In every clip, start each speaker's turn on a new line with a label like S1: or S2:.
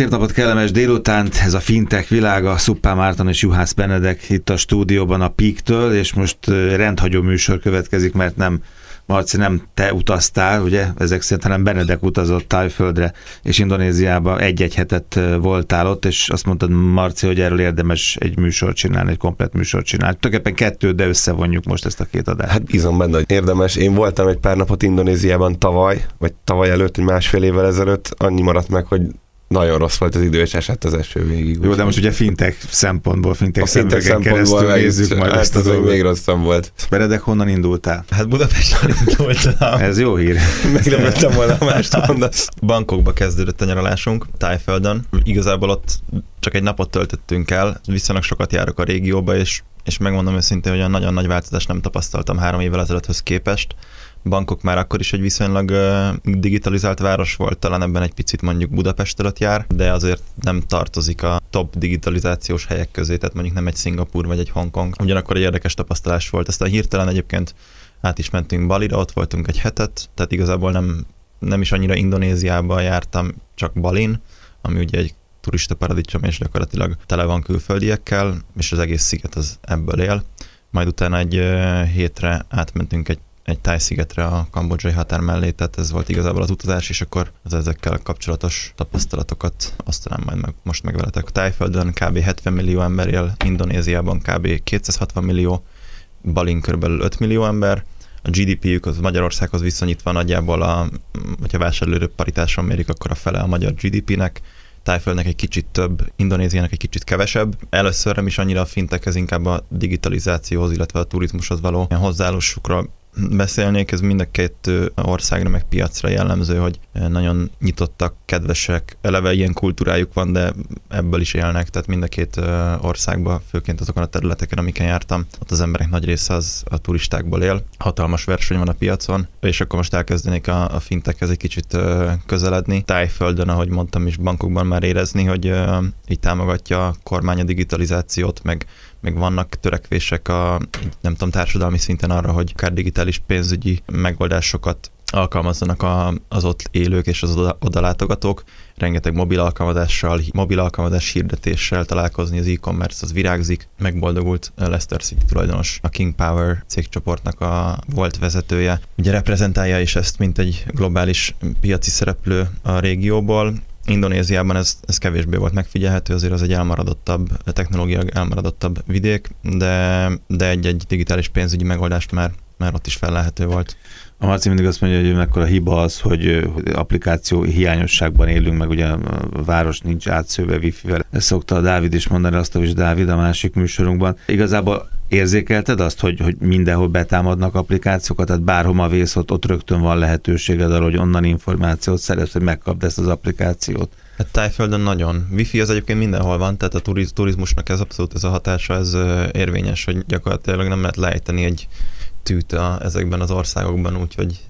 S1: Szép napot, kellemes délutánt, ez a fintek világa, Szuppá Márton és Juhász Benedek itt a stúdióban a Píktől, és most rendhagyó műsor következik, mert nem Marci, nem te utaztál, ugye, ezek szerint, hanem Benedek utazott Tájföldre és Indonéziába, egy-egy hetet voltál ott, és azt mondtad, Marci, hogy erről érdemes egy műsort csinálni, egy komplet műsort csinálni. Tulajdonképpen kettő, de összevonjuk most ezt a két adást.
S2: Hát bízom benne, hogy érdemes. Én voltam egy pár napot Indonéziában tavaly, vagy tavaly előtt, egy másfél évvel ezelőtt, annyi maradt meg, hogy nagyon rossz volt az idő, és esett az eső végig.
S1: Jó, de most ugye fintek szempontból, fintek, a fintek szempontból meg, nézzük majd
S2: ezt az, hogy még rosszabb volt.
S1: Meredek, honnan indultál?
S3: Hát Budapesten indultam.
S1: Ez jó hír.
S3: Meglepettem volna a mást mondasz. Bangkokba kezdődött a nyaralásunk, Tájföldön. Igazából ott csak egy napot töltöttünk el, viszonylag sokat járok a régióba, és, és megmondom őszintén, hogy olyan nagyon nagy változást nem tapasztaltam három évvel ezelőtthöz képest Bangkok már akkor is egy viszonylag digitalizált város volt, talán ebben egy picit mondjuk Budapest előtt jár, de azért nem tartozik a top digitalizációs helyek közé, tehát mondjuk nem egy Szingapur vagy egy Hongkong. Ugyanakkor egy érdekes tapasztalás volt. Ezt a hirtelen egyébként át is mentünk Balira, ott voltunk egy hetet, tehát igazából nem, nem is annyira Indonéziába jártam, csak Balin, ami ugye egy turista paradicsom, és gyakorlatilag tele van külföldiekkel, és az egész sziget az ebből él. Majd utána egy hétre átmentünk egy egy tájszigetre a kambodzsai határ mellé, tehát ez volt igazából az utazás, és akkor az ezekkel kapcsolatos tapasztalatokat osztanám majd meg, most meg veletek. Tájföldön kb. 70 millió ember él, Indonéziában kb. 260 millió, Balin kb. 5 millió ember, a GDP-jük az Magyarországhoz viszonyítva nagyjából, a, hogyha vásárlőrő paritáson mérik, akkor a fele a magyar GDP-nek, Tájföldnek egy kicsit több, Indonéziának egy kicsit kevesebb. Először nem is annyira a fintek, ez inkább a digitalizációhoz, illetve a turizmushoz való hozzáállásukra beszélnék, ez mind a két országra, meg piacra jellemző, hogy nagyon nyitottak, kedvesek, eleve ilyen kultúrájuk van, de ebből is élnek, tehát mind a két országban, főként azokon a területeken, amiken jártam, ott az emberek nagy része az a turistákból él. Hatalmas verseny van a piacon, és akkor most elkezdenék a, a fintekhez egy kicsit közeledni. Tájföldön, ahogy mondtam is, bankokban már érezni, hogy így támogatja a kormány a digitalizációt, meg meg vannak törekvések a, nem tudom, társadalmi szinten arra, hogy akár digitális pénzügyi megoldásokat alkalmazzanak a, az ott élők és az oda, oda látogatók. Rengeteg mobil alkalmazással, mobil alkalmazás hirdetéssel találkozni, az e-commerce az virágzik. Megboldogult Lester City tulajdonos, a King Power cégcsoportnak a volt vezetője. Ugye reprezentálja is ezt, mint egy globális piaci szereplő a régióból, Indonéziában ez, ez kevésbé volt megfigyelhető, azért az egy elmaradottabb, technológia elmaradottabb vidék, de, de egy-egy digitális pénzügyi megoldást már, már ott is felelhető volt.
S1: A Marci mindig azt mondja, hogy mekkora hiba az, hogy applikáció hiányosságban élünk, meg ugye a város nincs átszőve wifi-vel. Ezt szokta a Dávid is mondani, azt is Dávid a másik műsorunkban. Igazából érzékelted azt, hogy, hogy mindenhol betámadnak applikációkat, tehát bárhova vész, ott, ott rögtön van lehetőséged arra, hogy onnan információt szeretsz, hogy megkapd ezt az applikációt.
S3: Hát Tájföldön nagyon. Wifi az egyébként mindenhol van, tehát a turiz, turizmusnak ez abszolút ez a hatása, ez érvényes, hogy gyakorlatilag nem lehet lejteni egy tűt a, ezekben az országokban, úgyhogy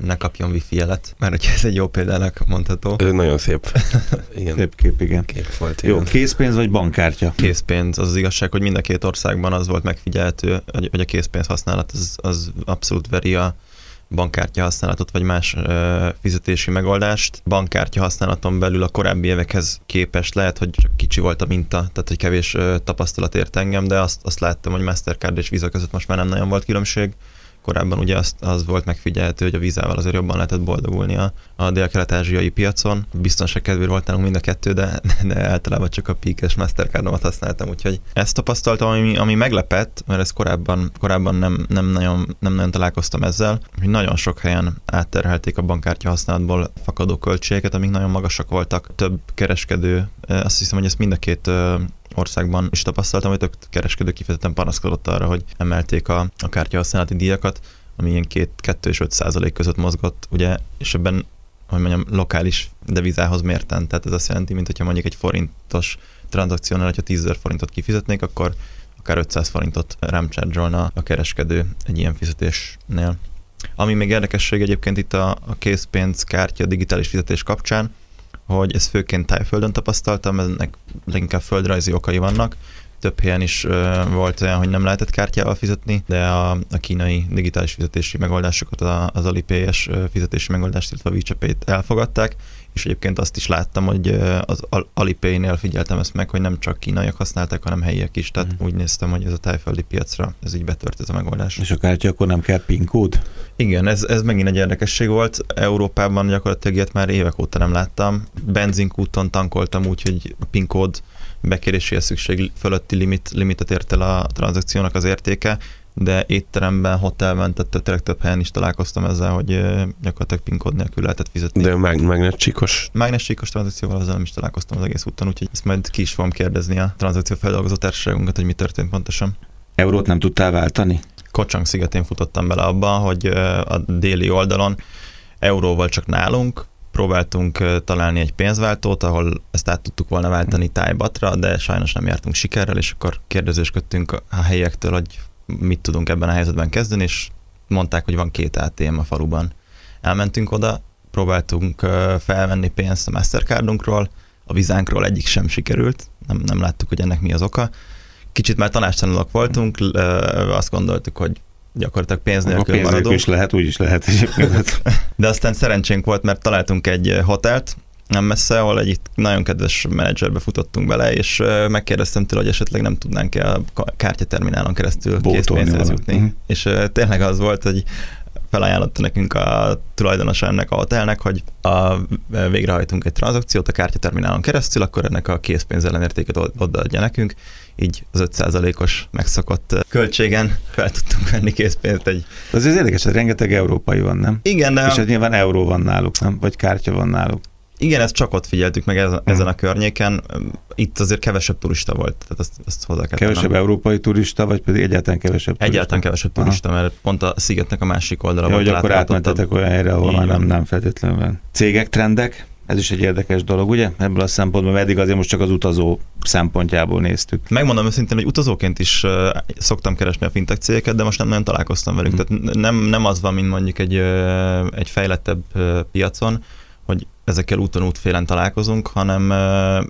S3: ne kapjon wifi jelet, mert hogyha ez egy jó példának mondható.
S2: Ez nagyon szép.
S1: igen. Szép kép, igen.
S2: Kép volt,
S1: igen. Jó, készpénz vagy bankkártya?
S3: Készpénz. Az az igazság, hogy mind a két országban az volt megfigyelhető, hogy a készpénz használat az, az abszolút veri a bankkártya használatot, vagy más ö, fizetési megoldást. Bankkártya használaton belül a korábbi évekhez képest lehet, hogy csak kicsi volt a minta, tehát hogy kevés ö, tapasztalat ért engem, de azt, azt láttam, hogy Mastercard és Visa között most már nem nagyon volt különbség korábban ugye az, az volt megfigyelhető, hogy a vízával azért jobban lehetett boldogulni a, a dél-kelet-ázsiai piacon. Biztonság kedvéért volt nálunk mind a kettő, de, de általában csak a Peak-es Mastercardomat használtam, úgyhogy ezt tapasztaltam, ami, ami meglepett, mert ez korábban, korábban nem, nem, nagyon, nem nagyon találkoztam ezzel, hogy nagyon sok helyen átterhelték a bankkártya használatból fakadó költségeket, amik nagyon magasak voltak. Több kereskedő, azt hiszem, hogy ezt mind a két országban is tapasztaltam, hogy több kereskedő kifejezetten panaszkodott arra, hogy emelték a, a kártya használati díjakat, ami ilyen 2 és 5 százalék között mozgott, ugye, és ebben hogy mondjam, lokális devizához mérten. Tehát ez azt jelenti, mint hogyha mondjuk egy forintos tranzakciónál, hogyha 10 forintot kifizetnék, akkor akár 500 forintot rám a kereskedő egy ilyen fizetésnél. Ami még érdekesség egyébként itt a, a készpénz kártya digitális fizetés kapcsán, hogy ez főként tájföldön tapasztaltam, ennek leginkább földrajzi okai vannak. Több helyen is volt olyan, hogy nem lehetett kártyával fizetni, de a, a kínai digitális fizetési megoldásokat, az Alipay-es fizetési megoldást, illetve a WeChat elfogadták, És egyébként azt is láttam, hogy az Alipay-nél figyeltem ezt meg, hogy nem csak kínaiak használták, hanem helyiek is. Tehát mm. úgy néztem, hogy ez a tájföldi piacra ez így betört ez a megoldás.
S1: És a kártya akkor nem kell PIN kód?
S3: Igen, ez, ez megint egy érdekesség volt. Európában gyakorlatilag ilyet már évek óta nem láttam. Benzinkúton tankoltam úgy, hogy a PIN kód bekéréséhez szükség fölötti limit, limitet ért el a tranzakciónak az értéke, de étteremben, hotelben, tehát tényleg több helyen is találkoztam ezzel, hogy gyakorlatilag PIN kód nélkül lehetett fizetni.
S2: De mág- mágnescsíkos?
S3: Mágnescsíkos tranzakcióval azzal nem is találkoztam az egész úton, úgyhogy ezt majd ki is fogom kérdezni a tranzakció feldolgozó társaságunkat, hogy mi történt pontosan.
S1: Eurót nem tudtál váltani?
S3: Kocsang szigetén futottam bele abba, hogy a déli oldalon euróval csak nálunk, próbáltunk találni egy pénzváltót, ahol ezt át tudtuk volna váltani tájbatra, de sajnos nem jártunk sikerrel, és akkor kérdezősködtünk a helyektől, hogy mit tudunk ebben a helyzetben kezdeni, és mondták, hogy van két ATM a faluban. Elmentünk oda, próbáltunk felvenni pénzt a Mastercardunkról, a vizánkról egyik sem sikerült, nem, nem láttuk, hogy ennek mi az oka. Kicsit már tanástalanok voltunk, azt gondoltuk, hogy gyakorlatilag pénz nélkül pénz maradunk.
S1: is lehet, úgy is lehet
S3: De aztán szerencsénk volt, mert találtunk egy hotelt, nem messze, ahol egy nagyon kedves menedzserbe futottunk bele, és megkérdeztem tőle, hogy esetleg nem tudnánk el a kártyaterminálon keresztül készpénzhez jutni. Uh-huh. És tényleg az volt, hogy felajánlotta nekünk a tulajdonosa ennek a hotelnek, hogy a, végrehajtunk egy tranzakciót a kártyaterminálon keresztül, akkor ennek a készpénz ellenértéket odaadja nekünk, így az 5%-os megszokott költségen fel tudtunk venni készpénzt egy...
S1: Az az érdekes, hogy rengeteg európai van, nem?
S3: Igen, de...
S1: És hát nyilván euró van náluk, nem? Vagy kártya van náluk.
S3: Igen, ezt csak ott figyeltük meg ezen, ezen a környéken. Itt azért kevesebb turista volt, tehát azt, azt hozzá kell
S1: Kevesebb tennem. európai turista, vagy pedig egyáltalán kevesebb
S3: turista? Egyáltalán kevesebb turista, Aha. mert pont a szigetnek a másik oldala
S1: ja, volt. hogy akkor átmentetek olyan helyre, ahol már nem, nem feltétlenül van. Cégek, trendek? Ez is egy érdekes dolog, ugye? Ebből a szempontból, mert eddig azért most csak az utazó szempontjából néztük.
S3: Megmondom őszintén, hogy utazóként is szoktam keresni a fintech cégeket, de most nem nagyon találkoztam velük. Mm. Tehát nem, nem az van, mint mondjuk egy, egy fejlettebb piacon, ezekkel úton útfélen találkozunk, hanem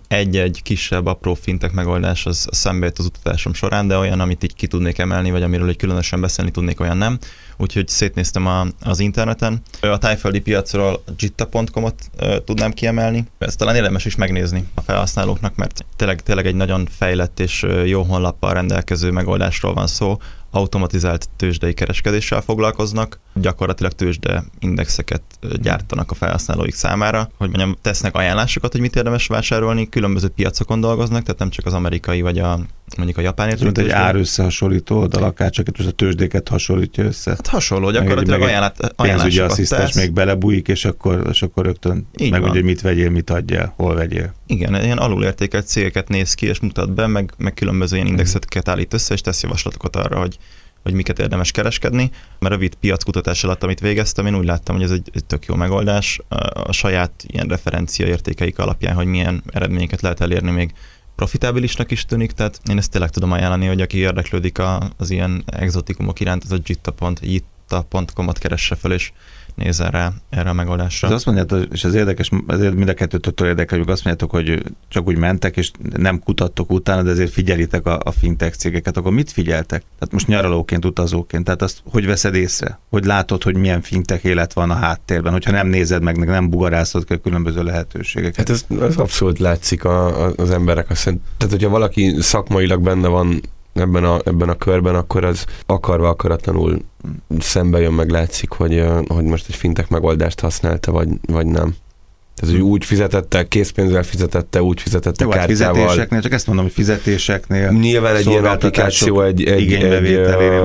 S3: egy-egy kisebb, apró fintek megoldás az szembe jött az utazásom során, de olyan, amit így ki tudnék emelni, vagy amiről egy különösen beszélni tudnék, olyan nem. Úgyhogy szétnéztem a, az interneten. A tájföldi piacról jitta.com-ot tudnám kiemelni. Ezt talán érdemes is megnézni a felhasználóknak, mert tényleg, tényleg egy nagyon fejlett és jó honlappal rendelkező megoldásról van szó, automatizált tőzsdei kereskedéssel foglalkoznak, gyakorlatilag tőzsde indexeket gyártanak a felhasználóik számára, hogy mondjam, tesznek ajánlásokat, hogy mit érdemes vásárolni, különböző piacokon dolgoznak, tehát nem csak az amerikai vagy a mondjuk a japán
S1: értékű. Mint egy árösszehasonlító oldal, akár csak a tőzsdéket hasonlítja össze. Hát
S3: hasonló, gyakorlatilag ajánlát,
S1: pénzügyi asszisztens még belebújik, és akkor, és akkor rögtön Így meg hogy mit vegyél, mit adjál, hol vegyél.
S3: Igen, ilyen alulértékelt cégeket néz ki, és mutat be, meg, meg különböző ilyen indexeket állít össze, és tesz javaslatokat arra, hogy hogy miket érdemes kereskedni. Mert rövid piackutatás alatt, amit végeztem, én úgy láttam, hogy ez egy, egy tök jó megoldás. A saját ilyen referencia értékeik alapján, hogy milyen eredményeket lehet elérni még profitábilisnak is tűnik, tehát én ezt tényleg tudom ajánlani, hogy aki érdeklődik az ilyen exotikumok iránt, az a jitta.com-ot keresse fel, és nézzen rá erre a megoldásra.
S1: Az azt mondjátok, és az érdekes, ezért mind a kettőtől érdekel, hogy azt mondjátok, hogy csak úgy mentek, és nem kutattok utána, de ezért figyelitek a, a fintech cégeket, akkor mit figyeltek? Tehát most nyaralóként, utazóként, tehát azt hogy veszed észre? Hogy látod, hogy milyen fintech élet van a háttérben, hogyha nem nézed meg, nem bugarászod ki a különböző lehetőségeket?
S2: Hát ez, ez abszolút látszik a, a, az emberek. Azt tehát, hogyha valaki szakmailag benne van ebben a, ebben a körben, akkor az akarva akaratlanul szembe jön, meg látszik, hogy, hogy most egy fintek megoldást használta, vagy, vagy nem. Tehát, hogy úgy fizetette, készpénzzel fizetette, úgy fizetette Jó, hát kártyával.
S1: fizetéseknél, csak ezt mondom, hogy fizetéseknél.
S2: Nyilván egy ilyen applikáció, egy, egy, egy,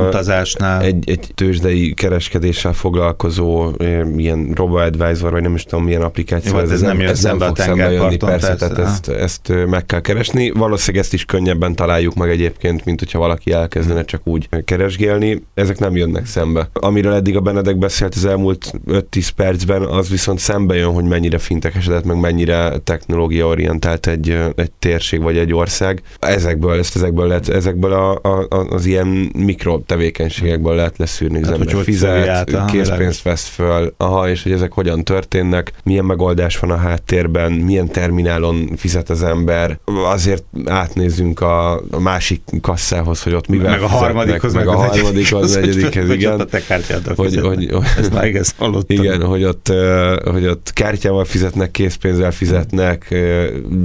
S1: utazásnál.
S2: Egy, egy tőzsdei kereskedéssel foglalkozó ilyen robo-advisor, vagy nem is tudom milyen applikáció. Jó,
S1: hát ez, ez nem, ez nem fog szembe jönni,
S2: persze, tehát ezt, ezt meg kell keresni. Valószínűleg ezt is könnyebben találjuk meg egyébként, mint hogyha valaki elkezdene csak úgy keresgélni. Ezek nem jönnek szembe. Amiről eddig a Benedek beszélt az elmúlt 5-10 percben, az viszont szembe jön, hogy mennyire esetett meg mennyire technológiaorientált egy, egy térség vagy egy ország. Ezekből, ezt ezekből, lehet, ezekből a, a, az ilyen mikro tevékenységekből lehet leszűrni, hát, hogy fizet, át, készpénzt vesz föl, aha, és hogy ezek hogyan történnek, milyen megoldás van a háttérben, milyen terminálon fizet az ember. Azért átnézzünk a, a másik kasszához, hogy ott mivel
S1: meg a harmadikhoz,
S2: meg, meg a harmadikhoz, negyedikhez, igen. Hogy, hogy, hogy,
S1: ezt már
S2: Igen, hogy ott, hogy ott kártyával fizet fizetnek, készpénzzel fizetnek,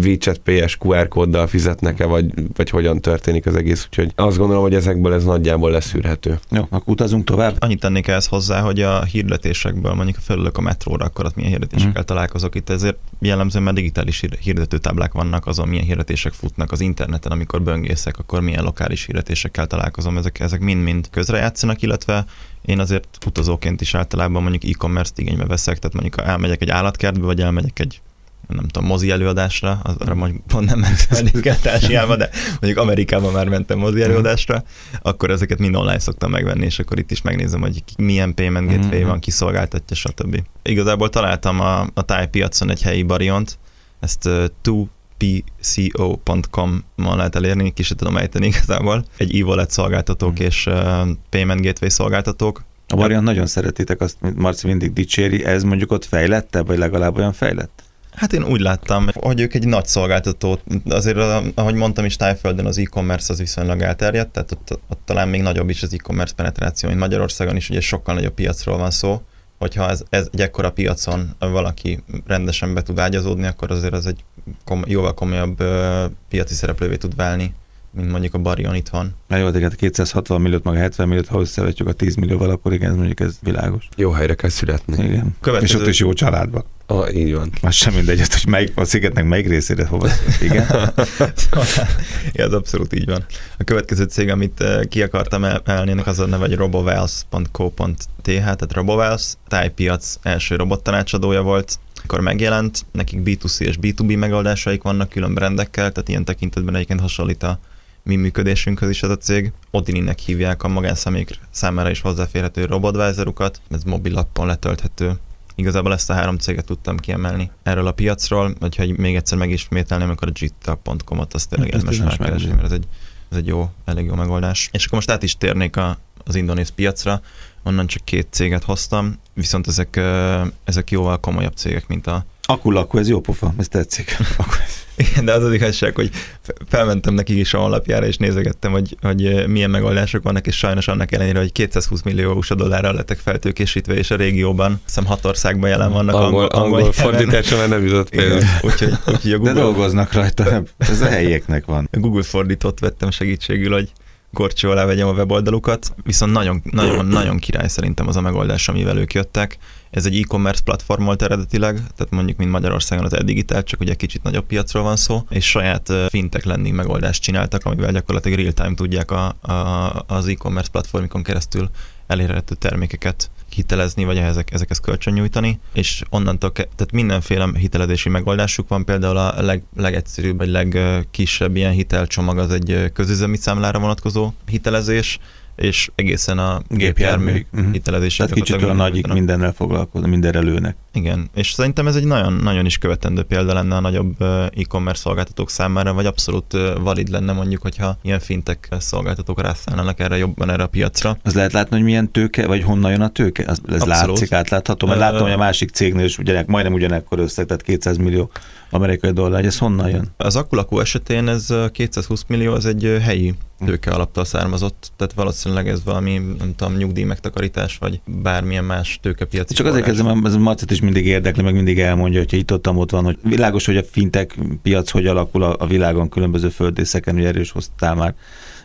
S2: WeChat PS QR kóddal fizetnek-e, vagy, vagy hogyan történik az egész. Úgyhogy azt gondolom, hogy ezekből ez nagyjából leszűrhető.
S1: Jó, akkor utazunk tovább.
S3: Annyit tennék ehhez hozzá, hogy a hirdetésekből mondjuk felülök a metróra, akkor ott milyen hirdetésekkel mm. találkozok. Itt ezért jellemzően már digitális hirdetőtáblák vannak, azon milyen hirdetések futnak az interneten, amikor böngészek, akkor milyen lokális hirdetésekkel találkozom. Ezek, ezek mind-mind közrejátszanak, illetve én azért utazóként is általában mondjuk e-commerce-t igénybe veszek, tehát mondjuk elmegyek egy állatkertbe, vagy elmegyek egy nem tudom, mozi előadásra, arra mondjuk pont nem mentem Társiába, de mondjuk Amerikában már mentem mozi előadásra, akkor ezeket mind online szoktam megvenni, és akkor itt is megnézem, hogy milyen payment gateway van, kiszolgáltatja, stb. Igazából találtam a, a tájpiacon egy helyi bariont, ezt uh, pco.com-on lehet elérni, ki sem tudom ejteni igazából. Egy e-wallet szolgáltatók mm. és uh, payment gateway szolgáltatók.
S1: A variant nagyon szeretitek, azt Marci mindig dicséri, ez mondjuk ott fejlette, vagy legalább olyan fejlett?
S3: Hát én úgy láttam, hogy ők egy nagy szolgáltató, azért ahogy mondtam is Tájföldön az e-commerce az viszonylag elterjedt, tehát ott, ott talán még nagyobb is az e-commerce penetráció, mint Magyarországon is, ugye sokkal nagyobb piacról van szó, hogyha ez, ez egy ekkora piacon valaki rendesen be tud ágyazódni, akkor azért az egy kom, jóval komolyabb uh, piaci szereplővé tud válni, mint mondjuk a Barion itthon.
S1: Na jó, de 260 milliót, meg 70 milliót, ha összevetjük a 10 millióval, akkor igen, mondjuk ez világos.
S2: Jó helyre kell születni.
S1: Igen. Következő... És ott is jó családban.
S2: Ah, így van.
S1: Már sem mindegy, hogy melyik, a szigetnek melyik részére hova. Igen?
S3: ja, ez abszolút így van. A következő cég, amit ki akartam emelni, az a neve, hogy robovals.co.th, tehát Robovals, tájpiac első robottanácsadója volt, akkor megjelent, nekik B2C és B2B megoldásaik vannak külön brendekkel, tehát ilyen tekintetben egyébként hasonlít a mi működésünkhöz is ez a cég. Odininek hívják a magánszemélyek számára is hozzáférhető robotvázorukat, ez mobil appon letölthető. Igazából ezt a három céget tudtam kiemelni erről a piacról, hogyha még egyszer megismételném, akkor a jitta.com-ot azt tényleg hát érdemes megkeresni, mert ez egy, ez egy jó, elég jó megoldás. És akkor most át is térnék a, az indonéz piacra, onnan csak két céget hoztam, viszont ezek, ezek jóval komolyabb cégek, mint a...
S1: Akulaku, ez jó pofa, ez tetszik.
S3: Igen, de az az igazság, hogy felmentem nekik is a honlapjára, és nézegettem, hogy, hogy milyen megoldások vannak, és sajnos annak ellenére, hogy 220 millió USA dollárral lettek feltőkésítve, és a régióban, hiszem hat országban jelen vannak
S2: angol, angol, angol fordításra nem jutott
S3: pénz. Úgyhogy, úgyhogy a
S1: Google, De dolgoznak rajta, ez a helyieknek van.
S3: A Google fordított vettem segítségül, hogy gorcsó alá vegyem a weboldalukat, viszont nagyon, nagyon, nagyon király szerintem az a megoldás, amivel ők jöttek. Ez egy e-commerce platform volt eredetileg, tehát mondjuk, mint Magyarországon az Edigital, csak ugye kicsit nagyobb piacról van szó, és saját fintech lending megoldást csináltak, amivel gyakorlatilag real-time tudják a, a, az e-commerce platformikon keresztül elérhető termékeket hitelezni, vagy ezek, ezekhez kölcsön nyújtani, és onnantól, ke- tehát mindenféle hitelezési megoldásuk van, például a leg, legegyszerűbb, vagy legkisebb ilyen hitelcsomag az egy közüzemi számlára vonatkozó hitelezés, és egészen a gépjármű uh-huh. hitelezés.
S1: Tehát kicsit olyan nagyik mindennel foglalkozni, minden előnek.
S3: Igen, és szerintem ez egy nagyon, nagyon is követendő példa lenne a nagyobb e-commerce szolgáltatók számára, vagy abszolút valid lenne mondjuk, hogyha ilyen fintek szolgáltatók rászállnának erre jobban erre a piacra.
S1: Az lehet látni, hogy milyen tőke, vagy honnan jön a tőke? Ez, ez látszik, átlátható, mert látom, hogy a másik cégnél is ugyanek, majdnem ugyanekkor összeg, tehát 200 millió amerikai dollár, ez honnan jön?
S3: Az Akulaku esetén ez 220 millió, ez egy helyi tőke alaptól származott, tehát valószínűleg ez valami, nem tudom, nyugdíj megtakarítás, vagy bármilyen más tőkepiaci
S1: Csak azért kezdem, ez Marcit is mindig érdekli, meg mindig elmondja, hogy itt ott, ott van, hogy világos, hogy a fintek piac hogy alakul a, a világon különböző földészeken, ugye erős hoztál már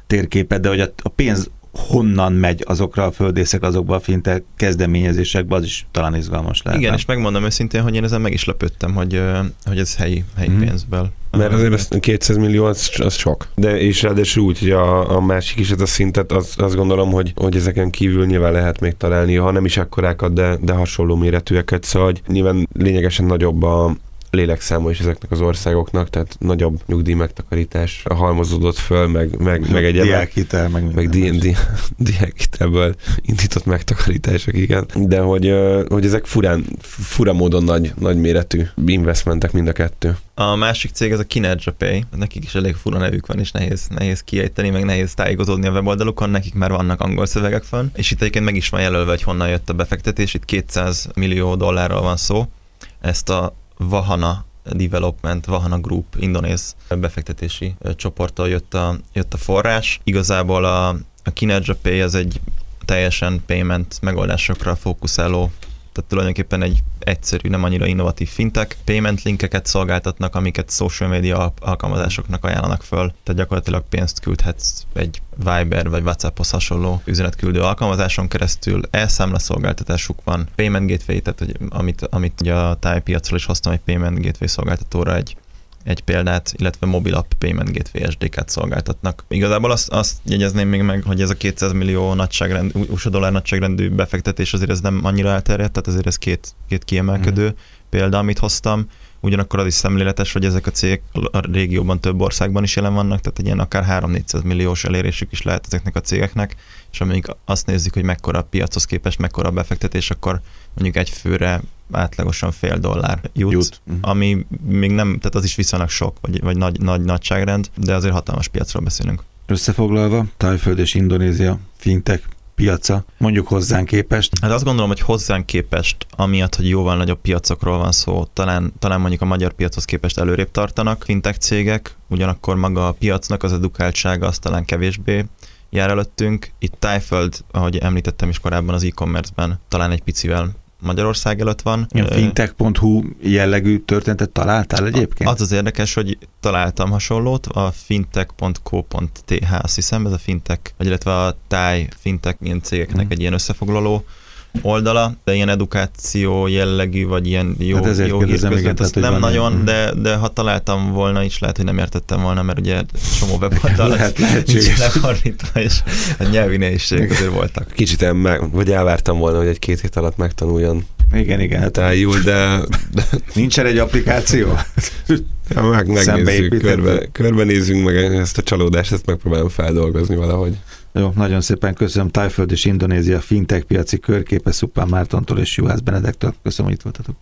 S1: térképet, de hogy a, a pénz honnan megy azokra a földészek, azokba a finte kezdeményezésekbe, az is talán izgalmas lehet.
S3: Igen, és megmondom őszintén, hogy én ezen meg is lepődtem, hogy, hogy ez helyi, helyi mm. pénzből.
S2: Mert azért ez 200 millió az, az sok. De és ráadásul úgy, hogy a, a másik is ez a szintet, az, azt gondolom, hogy, hogy ezeken kívül nyilván lehet még találni, ha nem is akkorákat, de, de hasonló méretűeket, szóval hogy nyilván lényegesen nagyobb a, lélekszáma is ezeknek az országoknak, tehát nagyobb nyugdíj megtakarítás halmozódott föl, meg, meg, meg egy
S1: diákhitel, meg,
S2: meg di, di, diákhitelből indított megtakarítások, igen. De hogy, hogy ezek furán, fura módon nagy, nagy méretű investmentek mind a kettő.
S3: A másik cég ez a Kinerja Pay, nekik is elég fura nevük van, és nehéz, nehéz kiejteni, meg nehéz tájékozódni a weboldalukon, nekik már vannak angol szövegek van, és itt egyébként meg is van jelölve, hogy honnan jött a befektetés, itt 200 millió dollárral van szó, ezt a Vahana Development, Vahana Group indonéz befektetési csoporttól jött a, jött a forrás. Igazából a, a Kinerja Pay az egy teljesen payment megoldásokra fókuszáló tehát tulajdonképpen egy egyszerű, nem annyira innovatív fintek, payment linkeket szolgáltatnak, amiket social media alkalmazásoknak ajánlanak föl, tehát gyakorlatilag pénzt küldhetsz egy Viber vagy WhatsApphoz hasonló üzenetküldő alkalmazáson keresztül, elszámla szolgáltatásuk van, payment gateway, tehát hogy amit, amit ugye a tájpiacról is hoztam egy payment gateway szolgáltatóra egy egy példát, illetve mobil app payment gateway SDK-t szolgáltatnak. Igazából azt, azt jegyezném még meg, hogy ez a 200 millió nagyságrend, USA dollár nagyságrendű befektetés azért ez nem annyira elterjedt, tehát azért ez két, két kiemelkedő mm. példa, amit hoztam. Ugyanakkor az is szemléletes, hogy ezek a cégek a régióban több országban is jelen vannak, tehát egy ilyen akár 3-400 milliós elérésük is lehet ezeknek a cégeknek, és amíg azt nézzük, hogy mekkora a piachoz képest, mekkora a befektetés, akkor mondjuk egy főre átlagosan fél dollár jut, jut. Uh-huh. ami még nem, tehát az is viszonylag sok, vagy, vagy nagy, nagy nagyságrend, de azért hatalmas piacról beszélünk.
S1: Összefoglalva, Tájföld és Indonézia fintek piaca, mondjuk hozzánk képest?
S3: Hát azt gondolom, hogy hozzánk képest, amiatt, hogy jóval nagyobb piacokról van szó, talán, talán mondjuk a magyar piachoz képest előrébb tartanak fintech cégek, ugyanakkor maga a piacnak az edukáltsága az talán kevésbé jár előttünk. Itt Tájföld, ahogy említettem is korábban az e-commerce-ben, talán egy picivel Magyarország előtt van.
S1: Ilyen fintech.hu jellegű történetet találtál egyébként?
S3: Az az érdekes, hogy találtam hasonlót, a fintech.co.th, azt hiszem, ez a fintech, vagy illetve a táj fintech ilyen cégeknek mm. egy ilyen összefoglaló oldala, de ilyen edukáció jellegű, vagy ilyen jó, hát jó hírközlet, igen, tehát, nem nagyon, mm. de, de ha találtam volna is, lehet, hogy nem értettem volna, mert ugye csomó weboldal lehet, nincs lefordítva, és a nyelvi nehézségek azért voltak.
S2: Kicsit meg, vagy elvártam volna, hogy egy-két hét alatt megtanuljon
S1: igen, igen. Hát
S2: eljúl, de...
S1: Nincsen egy applikáció?
S2: Ja, meg, megnézzük, körbe, körbenézzünk meg ezt a csalódást, ezt megpróbálom feldolgozni valahogy.
S1: Jó, nagyon szépen köszönöm Tájföld és Indonézia fintech piaci körképe Szupán Mártontól és Juhász Benedektől. Köszönöm, hogy itt voltatok.